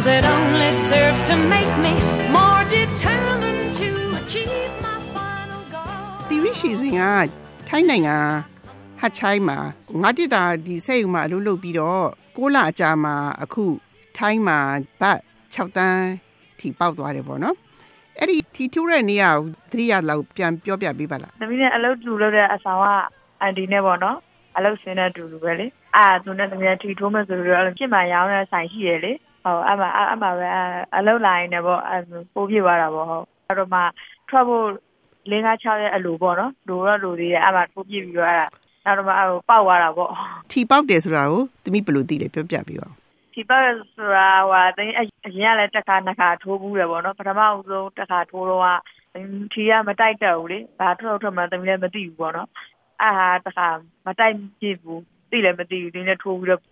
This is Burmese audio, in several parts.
Cause it only serves to make me more determined to achieve my final goal တီရီရှိစဉ်ကထိုင်းနိုင်ငံဟတ်ချိုင်းမှာငါတိတာဒီစိတ်ဥမှာအလုပ်လုပ်ပြီးတော့ကိုးလအကြာမှာအခုထိုင်းမှာဘတ်6တန်းထိပေါက်သွားတယ်ပေါ့နော်အဲ့ဒီထီထူးတဲ့နေရာကိုသတိရလောက်ပြန်ပြောပြပေးပါလားသမီးနဲ့အလုပ်တူလုပ်တဲ့အဆောင်ကအန်တီနဲ့ပေါ့နော်အလုပ်ဆင်းတဲ့တူတူပဲလေအာသူနဲ့သမီးကထီထိုးမယ်ဆိုတော့အဲ့လိုပြစ်မှရောင်းတဲ့ဆိုင်ရှိရလေ ဟုတ်အမှအမှပဲအလုပ်လာရင်လည်းပေါ့အဲ့ပိုးပြသွားတာပေါ့ဟုတ်အဲ့တော့မှ trouble လင်းကား6ရဲ့အလိုပေါ့နော်လိုတော့လိုသေးတယ်အဲ့မှပိုးပြပြီးတော့အဲ့ဒါနောက်တော့မှအဲ့ပေါက်သွားတာပေါ့ထီပေါက်တယ်ဆိုတာကိုသမီးဘယ်လိုသိလဲပြောပြပေးပါဦးဒီပတ်ဆိုတာဟိုတင်းအရင်ကလည်းတစ်ခါနှစ်ခါထိုးဘူးတယ်ပေါ့နော်ပထမဦးဆုံးတစ်ခါထိုးတော့ကထီကမတိုက်တော့ဘူးလေဘာထွက်ထွက်မှသမီးလည်းမသိဘူးပေါ့နော်အာဟာတစ်ခါမတိုက်ပြဘူးသိလည်းမသိဘူးဒီနေ့ထိုးပြီးတော့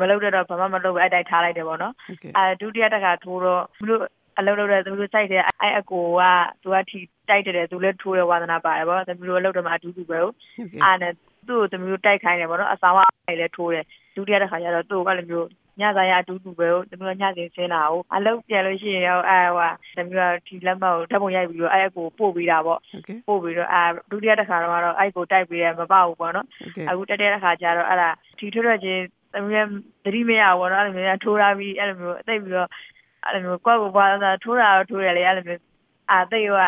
မလုပ်တော့ဘာမှမလုပ်ဘူးအဲ့တိုက်ထားလိုက်တယ်ပေါ့နော်ဟုတ်ကဲ့အဲဒုတိယတစ်ခါထိုးတော့သူတို့အလုပ်လုပ်တဲ့သူတို့စိုက်တဲ့အဲ့အကိုကသူကထီတိုက်တယ်သူလည်းထိုးရဝါသနာပါတယ်ပေါ့သူတို့အလုပ်တော့မှအတူတူပဲဟုတ်ဟုတ်ကဲ့အားနဲ့သူ့ကိုသမီးတို့တိုက်ခိုင်းတယ်ပေါ့နော်အဆောင်ကအဲ့လည်းထိုးတယ်ဒုတိယတစ်ခါကျတော့သူ့ကိုအဲ့လိုမျိုးညစာရအတူတူပဲဟုတ်သမီးတို့ညစဉ်ဆင်းလာအောင်အလုပ်ပြန်လို့ရှိရင်ရောအဲဟိုသမီးတို့ဒီလက်မကိုဓာတ်ပုံရိုက်ပြီးတော့အဲ့အကိုပို့ပေးတာပေါ့ဟုတ်ကဲ့ပို့ပြီးတော့အဲဒုတိယတစ်ခါတော့ကတော့အဲ့ကိုတိုက်ပေးတယ်မပေါ့ဘူးပေါ့နော်ဟုတ်ကဲ့အခုတက်တဲ့တစ်ခါကျတော့အဲ့ဒါထီထွတ်ရချင်း သမီးရဲ့သတိမရဘူးပေါ့နော်အဲ့လိုမျိုးထိုးထားပြီးအဲ့လိုမျိုးအသိပြီးတော့အဲ့လိုမျိုးကွက်ကိုပွားတော့ထိုးတာတော့ထိုးတယ်လေအဲ့လိုမျိုးအာသိရော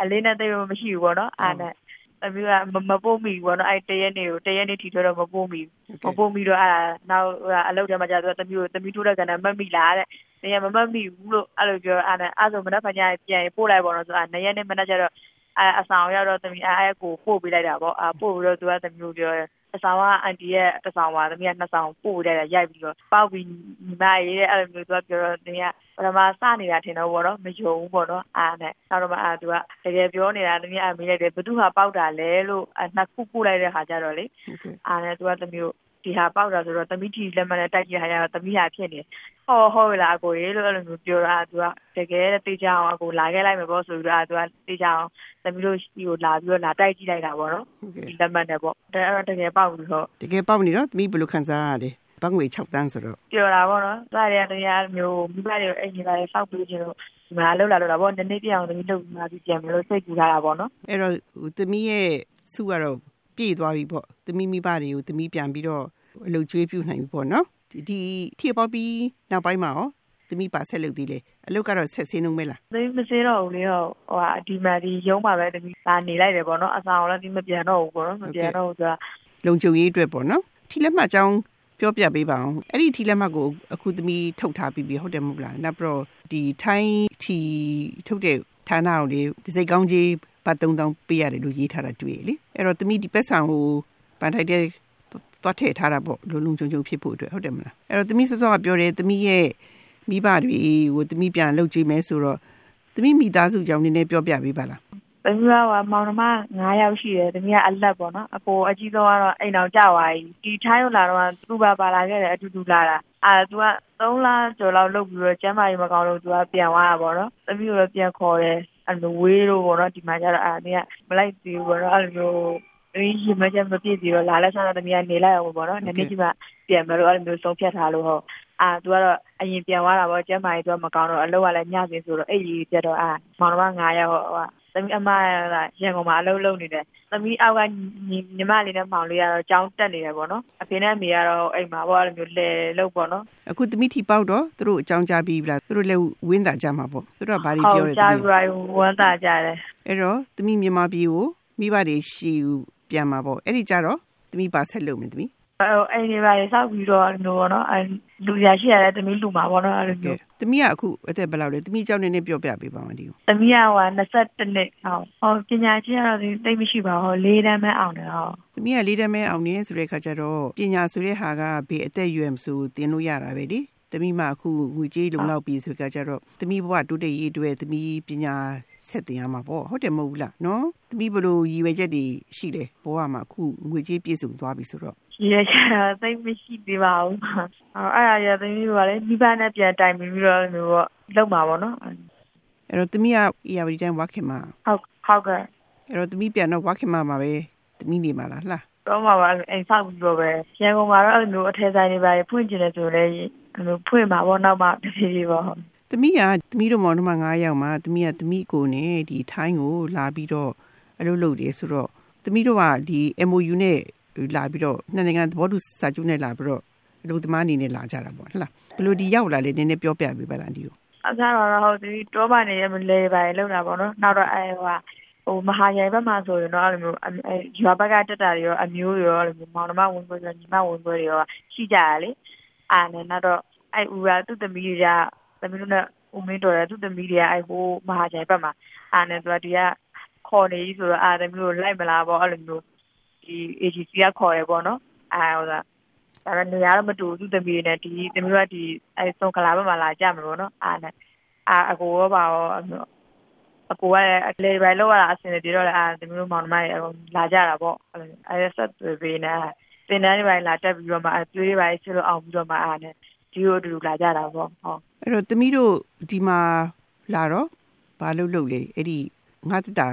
အလေးနဲ့သိရောမရှိဘူးပေါ့နော်အားနဲ့သမီးကမပို့မိဘူးပေါ့နော်အဲ့တရက်နေ့ကိုတရက်နေ့ထီထွတ်တော့မပို့မိဘူးမပို့မိတော့အဲ့ဒါနောက်အလုပ်ထဲမှာကျတော့သမီးကိုသမီးထိုးတဲ့ကဏ္ဍမတ်မိလားတဲ့။နေရမမတ်မိဘူးလို့အဲ့လိုပြောအဲ့ဒါအဲ့ဆိုမနက်ဖြန်ကျရင်ပြန်ပို့လိုက်ပေါ့နော်ဆိုတော့နေရက်နဲ့မနက်ကျတော့အဲအဆောင်ရောက်တော့သမီးအဲကိုပို့ပေးလိုက်တာပေါ့အပို့ပြီးတော့သူကသမီးကိုပြော တယ်အဆောင်ကအန်တီရဲ့တစ်ဆောင်ပါသမီးကနှစ်ဆောင်ပို့ပေးလိုက်တာရိုက်ပြီးတော့ပေါက်ပြီးညီမရေးတဲ့အဲ့လိုမျိုးသူကပြောတော့နေရပထမစနေတာထင်တော့ပေါ့နော်မယုံဘူးပေါ့နော်အားနဲ့နောက်တော့မှအာသူကတကယ်ပြောနေတာသမီးအမေးလိုက်တယ်ဘသူဟာပေါက်တာလဲလို့နှစ်ခုပို့လိုက်တဲ့ခါကျတော့လေဟုတ်ကဲ့အားနဲ့သူကသမီးကို ဒီဟာပေါက်တာဆိုတော့သမီးတီလက်မနဲ့တိုက်ကြည့်ခါကျတော့သမီးဟာဖြစ်နေဟောဟောလားအကိုရေလို့အဲ့လိုမျိုးပြောတာသူကတကယ်တေးကြအောင်အကိုလာခဲ့လိုက်မယ်ပေါ့ဆိုပြီးတော့သူကတေးကြအောင်သမီးတို့ဒီကိုလာပြီးတော့လာတိုက်ကြည့်လိုက်တာပေါ့နော်ဟုတ်ကဲ့ဒီလက်မနဲ့ပေါ့ဒါအဲ့တော့တကယ်ပေါက်ပြီးတော့တကယ်ပေါက်နေတော့သမီးဘယ်လိုခံစားရလဲဘတ်ငွေ6တန်းဆိုတော့ပြောတာပေါ့နော်သူကတည်းကတရားမျိုးမိဘတွေကိုအဲ့ဒီပါလေစောက်ပြီးချင်လို့ဒီမှာလှုပ်လာလို့တာပေါ့နည်းနည်းပြအောင်သမီးလှုပ်มาပြီးပြန်မလို့စိတ်ကူထားတာပေါ့နော်အဲ့တော့ဟိုသမီးရဲ့စုကတော့ ပြည့်သွားပြီပေါ့သမီးမိဘတွေကိုသမီးပြန်ပြီးတော့အလုပ်ကျွေးပြုနိုင်ပြီပေါ့နော်ဒီဒီထီပေါက်ပြီးနောက်ပိုင်းမှာရောသမီးပါဆက်လုပ်သေးလေအလုပ်ကတော့ဆက်စင်းလုံးမဲလားသမီးမစေးတော့ဘူးလေဟုတ်ဟိုဟာဒီမှာဒီရုံးမှာပဲသမီးလာနေလိုက်တယ်ပေါ့နော်အဆောင်လည်းဒီမပြန်တော့ဘူးပေါ့နော်မပြန်တော့ဘူးဆိုတာလုံခြုံရေးအတွက်ပေါ့နော်ထီလက်မှတ်အကြောင်းပြောပြပေးပါအောင်အဲ့ဒီထီလက်မှတ်ကိုအခုသမီးထုတ်ထားပြီးပြီဟုတ်တယ်မဟုတ်လားနောက်ပြီးတော့ဒီထိုင်းထီထုတ်တဲ့ဌာနကိုလေဒီစိတ်ကောင်းကြီး ဘတ်3000ပေးရတယ်လို့ရေးထားတာတွေ့ရလေအဲ့တော့သမီးဒီပက်ဆံကိုပန်ထိုက်တဲ့သွားထည့်ထားတာပေါ့လုံလုံခြုံခြုံဖြစ်ဖို့အတွက်ဟုတ်တယ်မလားအဲ့တော့သမီးစောစောကပြောတယ်သမီးရဲ့မိဘတွေကိုသမီးပြန်လှုပ်ကြည့်မယ်ဆိုတော့သမီးမိသားစုကြောင့်နည်းနည်းပြောပြပေးပါလား။သမီးကမောင်နှမ9ယောက်ရှိတယ်။သမီးကအလက်ပေါ့နော်။အကိုအကြီးဆုံးကတော့အိမ်အောင်ကြသွားပြီ။ဒီထိုင်းရောက်လာတော့သူ့ဘာပါလာခဲ့တယ်အတူတူလာတာ။အာသူက3လကျော်လောက်လုပ်ပြီးတော့ကျမ်းမာရေးမကောင်းလို့သူကပြန်သွားတာပေါ့နော်။သမီးကိုလည်းပြန်ခေါ်တယ်။ အဲ့လိုဝေးလို့ပေါ့နော်ဒီမှာကျတော့အာသမီးကမလိုက်သေးဘူးပေါ့နော်အဲ့လိုမျိုးသမီးရှိမချက်မပြည့်သေးတော့လာလဲဆက်တော့သမီးကနေလိုက်အောင်ပေါ့နော်။နည်းနည်းကြီးမှပြန်မလို့အဲ့လိုမျိုးဆုံးဖြတ်ထားလို့ဟုတ်။အာသူကတော့အရင်ပြန်သွားတာပေါ့ကျမ်းမာရေးသူကမကောင်းတော့အလုပ်ကလည်းညစဉ်ဆိုတော့အဲ့ဒီပြတော့အာမောင်နှမ9ယောက်ဟိုဟာ သမီးအမကရန်ကုန်မှာအလုပ်လုပ်နေတယ်သမီးအောက်ကညီညီမလေးနဲ့မောင်လေးကတော့ကြောင်းတက်နေတယ်ပေါ့နော်အဖေနဲ့အမေကတော့အိမ်မှာပေါ့အဲ့လိုမျိုးလဲလုပ်ပေါ့နော်အခုသမီးထီပေါက်တော့သူတို့အကြောင်းကြားပြီးပြီလားသူတို့လည်းဝင်းတာကြမှာပေါ့သူတို့ကဘာတွေပြောလဲကြာသမီးပြီပါဝမ်းသာကြတယ်အဲ့တော့သမီးမြန်မာပြည်ကိုမိဘတွေရှိဦးပြန်มาပေါ့အဲ့ဒီကြတော့သမီးပါဆက်လုပ်မယ်သမီး အဲ့အိမ်တွေပါလေစောက်ပြီးတော့အဲ့လိုပေါ့နော်အဲ့လူရရှိရတယ်သမီးလူမှာပေါ့နော်အဲ့လိုကဲမျိုးသမီးကအခုအသက်ဘယ်လောက်လဲသမီးအကြောင်းနည်းနည်းပြောပြပေးပါဦးဒီကိုသမီးကဟို21နှစ်ဟုတ်ဟောပညာချင်းကတော့တိတ်မရှိပါဘူးလေးတန်းပဲအောင်တယ်ဟုတ်သမီးကလေးတမဲအောင်နေဆိုတဲ့ခါကျတော့ပညာဆိုတဲ့ဟာကဘေးအသက်အရွယ်မဆိုတင်လို့ရတာပဲလေသမီးမအခုငွေကြေးလုံလောက်ပြီဆိုကြကြတော့သမီးဘဝတိုးတက်ရေးအတွက်သမီးပညာဆက်တင်ရမှာပေါ့ဟုတ်တယ်မဟုတ်ဘူးလားနော်သမီးဘလို့ရည်ရွယ်ချက်တွေရှိတယ်ဘဝမှာအခုငွေကြေးပြည့်စုံသွားပြီဆိုတော့ ရရချာတိတ်မရှိသေးပါဘူးဟောအဲ့ဒါရသမီးကလည်းမိဘနဲ့ပြန်တိုင်ပြီးတော့မျိုးပေါ့လောက်မှာပေါ့နော်အဲ့တော့သမီးက ERD တိုင်းဝါခင်မှာဟုတ်ဟုတ်ကဲ့အဲ့တော့သမီးပြန်တော့ဝါခင်မှာမှာပဲသမီးနေမှာလားလှတော့မှာပါအိမ်ဆောက်ပြီးတော့ပဲရန်ကုန်မှာတော့အဲ့လိုမျိုးအထည်ဆိုင်တွေပါဖွင့်ကျင်တယ်ဆိုလည်းအဲ့လိုဖွင့်မှာပေါ့နောက်မှတဖြည်းဖြည်းပေါ့ဟုတ်သမီးကသမီးတို့မောင်နှမ9ယောက်မှာသမီးကသမီးကိုနဲ့ဒီထိုင်းကိုလာပြီးတော့အလုပ်လုပ်တယ်ဆိုတော့သမီးတို့ကဒီ MOU နဲ့ လာပြီးတော့နှစ်နိုင်ငံသဘောတူစာချုပ်နဲ့လာပြီးတော့အလုပ်သမားအနေနဲ့လာကြတာပေါ့ဟုတ်လားဘယ်လိုဒီရောက်လာလဲနည်းနည်းပြောပြပေးပါလားဒီကိုအစားတော့ဟုတ်ဒီတောပါနေရမလဲပါလောက်တာပေါ့နော်နောက်တော့အဲဟိုဟိုမဟာရိုင်ဘက်မှာဆိုရင်တော့အဲ့လိုမျိုးအဲရွာဘက်ကတက်တာတွေရောအမျိုးတွေရောအဲ့လိုမျိုးမောင်နှမဝင်ပွဲရောညီမဝင်ပွဲတွေရောရှိကြရလေအာနဲ့နောက်တော့အဲဦးကသူ့သမီးတွေကသမီးတို့နဲ့ဦးမင်းတော်ရသူ့သမီးတွေကအဲဟိုမဟာရိုင်ဘက်မှာအာနဲ့သူကဒီကခေါ်နေပြီဆိုတော့အာသမီးတို့လိုက်မလားပေါ့အဲ့လိုမျိုး ဒီ agency ကခေါ်ရပေါ့နော်အဲဟိုကဒါပေမဲ့နေရာတော့မတူသူ့သမီးတွေနဲ့ဒီသမီးတို့ကဒီအဲစုံကလာဘက်မှာလာကြမှာပေါ့နော်အာနဲ့အာအကိုရောပါရောအဲ့လိုအကိုကလည်းလေဘယ်လောက်ရတာအဆင်ပြေတော့လေအာဒီမျိုးမောင်နှမတွေလာကြတာပေါ့အဲ့လိုအဲဆက်သွေးပေးနေသင်တန်းတွေပိုင်းလာတက်ပြီးတော့မှအသွေးတွေပိုင်းဆလို့အောင်ပြီးတော့မှအားနဲ့ဒီလိုအတူတူလာကြတာပေါ့ဟုတ်အဲ့တော့သမီးတို့ဒီမှာလာတော့ဘာလုပ်လုပ်လဲအဲ့ဒီငါတတာ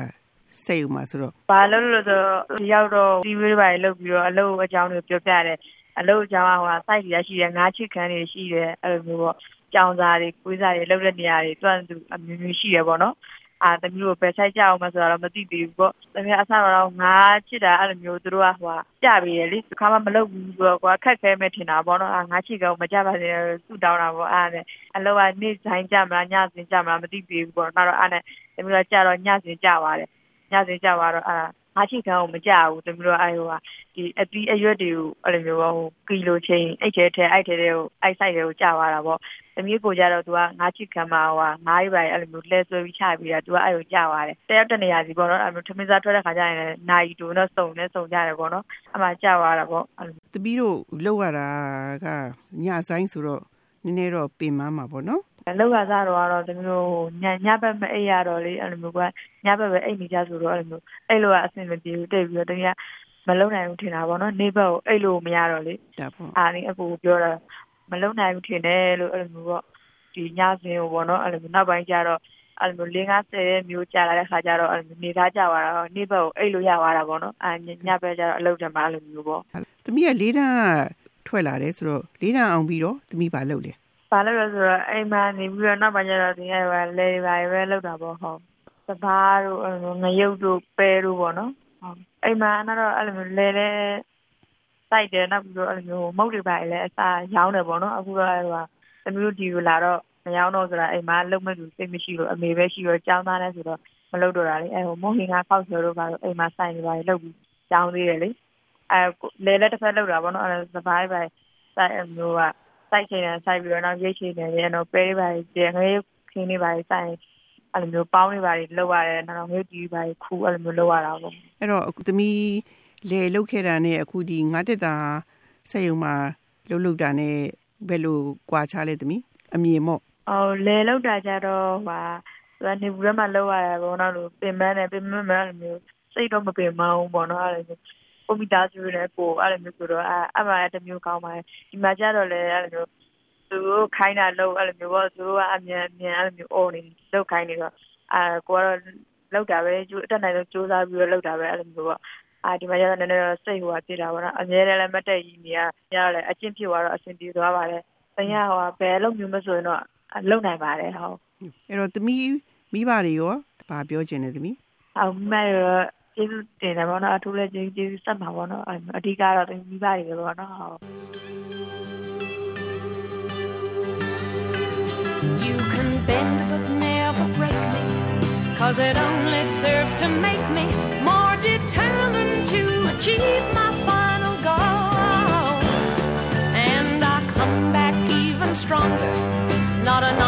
စိတ်ဥမှာဆိုတော့ဘာလို့လဲဆိုတော့ရောက်တော့ဒီဝေးပိုင်းလုပ်ပြီးတော့အလုပ်အကြောင်းတွေပြောပြတယ်အလုပ်အကြောင်းကဟိုက site တွေရှိတယ်ငါးချစ်ခန်းတွေရှိတယ်အဲ့လိုမျိုးပေါ့ကြောင်စာတွေကွေးစာတွေလုပ်တဲ့နေရာတွေတွန့်သူအမျိုးမျိုးရှိရပေါ့နော်အာတမျိုးပဲဆိုင်ကြအောင်မဆိုတော့မသိသေးဘူးပေါ့တကယ်အဆတော့ငါချစ်တာအဲ့လိုမျိုးသူတို့ကဟိုကြပြီးရလေဒီခါမှမလုပ်ဘူးဆိုတော့ကွာခက်ခဲမဲ့ထင်တာပေါ့နော်အာငါချစ်ကောင်မကြပါစေသူ့တောင်းတာပေါ့အားနဲ့အလောကနေ့ဆိုင်ကြမလားညစဉ်ကြမလားမသိသေးဘူးပေါ့နောက်တော့အားနဲ့တမျိုးကကြတော့ညစဉ်ကြပါတယ် ညစဉ်ကြသွားတော့အာငါချစ်ကောင်ကိုမကြဘူးတမျိုးကအဲ့ဟိုကဒီအပီးအရွက်တွေကိုအဲ့လိုမျိုးပေါ့ဟိုကီလိုချင်းအဲ့ထဲထဲအဲ့ထဲတွေကိုအဲ့ဆိုင်တွေကိုကြသွားတာပေါ့သမီးကိုကြတော့ तू ကငါးချစ်ခံမှာဟိုငါးရီပါအဲ့လိုမျိုးလဲဆွဲပြီးချပြီးတာ तू ကအဲ့ကိုကြသွားတယ်တယောက်တနေရာစီပေါ့နော်အဲ့လိုထမင်းစားထွက်တဲ့ခါကျရင်လည်းနိုင်တူတော့စုံနဲ့စုံကြတယ်ပေါ့နော်အမှကြသွားတာပေါ့အဲ့လိုသမီးတို့လောက်ရတာကညဆိုင်ဆိုတော့နည်းနည်းတော့ပင်မမှာပေါ့နော် လောက်ရစားတော့ကတော့သမီးတို့ညညဘက်မအိပ်ရတော့လေအဲ့လိုမျိုးကညဘက်ပဲအိပ်နေကြဆိုတော့အဲ့လိုမျိုးအဲ့လိုကအဆင်မပြေဘူးတိတ်ပြီးတော့တကယ်မလုံနိုင်ဘူးထင်တာပေါ့နော်နေဘက်ကိုအိပ်လို့မရတော့လေဒါပေါ့အားနေအကူပြောတာမလုံနိုင်ဘူးထင်တယ်လို့အဲ့လိုမျိုးပေါ့ဒီညစဉ်ကိုပေါ့နော်အဲ့လိုမျိုးနောက်ပိုင်းကျတော့အဲ့လိုမျိုး၄50ရဲ့မျိုးကြာလာတဲ့ခါကျတော့အဲ့လိုမျိုးနေသားကြသွားတာနေဘက်ကိုအိပ်လို့ရသွားတာပေါ့နော်အာညဘက်ကျတော့အလုပ်တယ်မှာအဲ့လိုမျိုးပေါ့သမီးကလေးတန်းကထွက်လာတယ်ဆိုတော့လေးတန်းအောင်ပြီးတော့သမီးဘာလုပ်လဲ ဘာလို့လဲဆိုတော့အိမ်မှာနေပြီးတော့နောက်ပိုင်းကျတော့ဒီကပဲလေပါပဲလောက်တာပေါ့ဟုတ်စဘာတို့အဲ့လိုငရုတ်တို့ပဲတို့ပေါ့နော်ဟုတ်အိမ်မှာတော့အဲ့လိုမျိုးလေလေစိုက်တယ်နောက်ပြီးတော့အဲ့လိုမျိုးမုတ်တွေပါလေအစားရောင်းတယ်ပေါ့နော်အခုတော့အဲ့ဟိုသမီးတို့ဒီကိုလာတော့မရောင်းတော့ဆိုတာအိမ်မှာလုံမဲ့သူစိတ်မရှိလို့အမေပဲရှိတော့ကြောင်းသားလဲဆိုတော့မလုပ်တော့တာလေအဲ့ဟိုမုံဟင်ကခောက်ဆွဲတို့ပါတော့အိမ်မှာစိုက်နေပါလေလုပ်ပြီးကြောင်းသေးတယ်လေအဲလေလေတစ်ဖက်လောက်တာပေါ့နော်အဲ့စဘာပဲစိုက်အမျိုးက စိုက်ချင်တယ်စိုက်ပြီးတော့နောက်ရိတ်ချင်တယ်ပြီးတော့ပဲတွေပါကျငယ်ခင်းတွေပါစိုက်အဲ့လိုမျိုးပေါင်းတွေပါလောက်ရတယ်နောက်တော့ငွေတီးပါခူအဲ့လိုမျိုးလောက်ရတာပေါ့အဲ့တော့အခုသမီးလေလုတ်ခဲ့တာနဲ့အခုဒီငါတက်တာစက်ရုံမှာလှုပ်လှုပ်တာနဲ့ဘယ်လိုကြွာချလဲသမီးအမြင်မော့အော်လေလောက်တာကြတော့ဟာသူကနေဘူးထဲမှာလောက်ရတယ်ပေါ့နော်လို့ပင်မနဲ့ပင်မမအဲ့လိုမျိုးစိတ်တော့မပင်မအောင်ပေါ့နော်အဲ့လိုမျိုး ကိုမီတာကျူနဲ့ကိုအဲ့လိုမျိုးဆိုတော့အဲ့အမှန်တမျိုးကောင်းပါတယ်ဒီမှာကြတော့လေအဲ့လိုမျိုးသူတို့ခိုင်းတာလို့အဲ့လိုမျိုးပေါ့သူတို့ကအမြန်အမြန်အဲ့လိုမျိုးအော်နေလောက်ခိုင်းနေတော့အဲကိုကတော့လောက်တာပဲကျိုးအတက်နိုင်ဆုံးစူးစမ်းပြီးတော့လောက်တာပဲအဲ့လိုမျိုးပေါ့အာဒီမှာကျတော့နည်းနည်းတော့စိတ်ဟိုဟာဖြစ်တာပေါ့နော်အများလည်းမတက်ကြီးနေရရလည်းအချင်းဖြစ်သွားတော့အဆင်ပြေသွားပါတယ်။တင်ရဟိုဘယ်လိုမျိုးမဆိုရင်တော့လုံနိုင်ပါတယ်ဟုတ်အဲ့တော့သမီးမိဘတွေရောဘာပြောချင်လဲသမီး။အောင်မဲ့ရော ကျေးဇူးတင်တယ်ပေါ့နော်အထူးလည်းကျေးကျေးဇူးဆက်မှာပေါ့နော်အဓိကတော့တင်မိဘတွေပေါ့နော်ဟုတ် You can bend but never break me, cause it only serves to make me more determined to achieve my final goal. And I come back even stronger, not an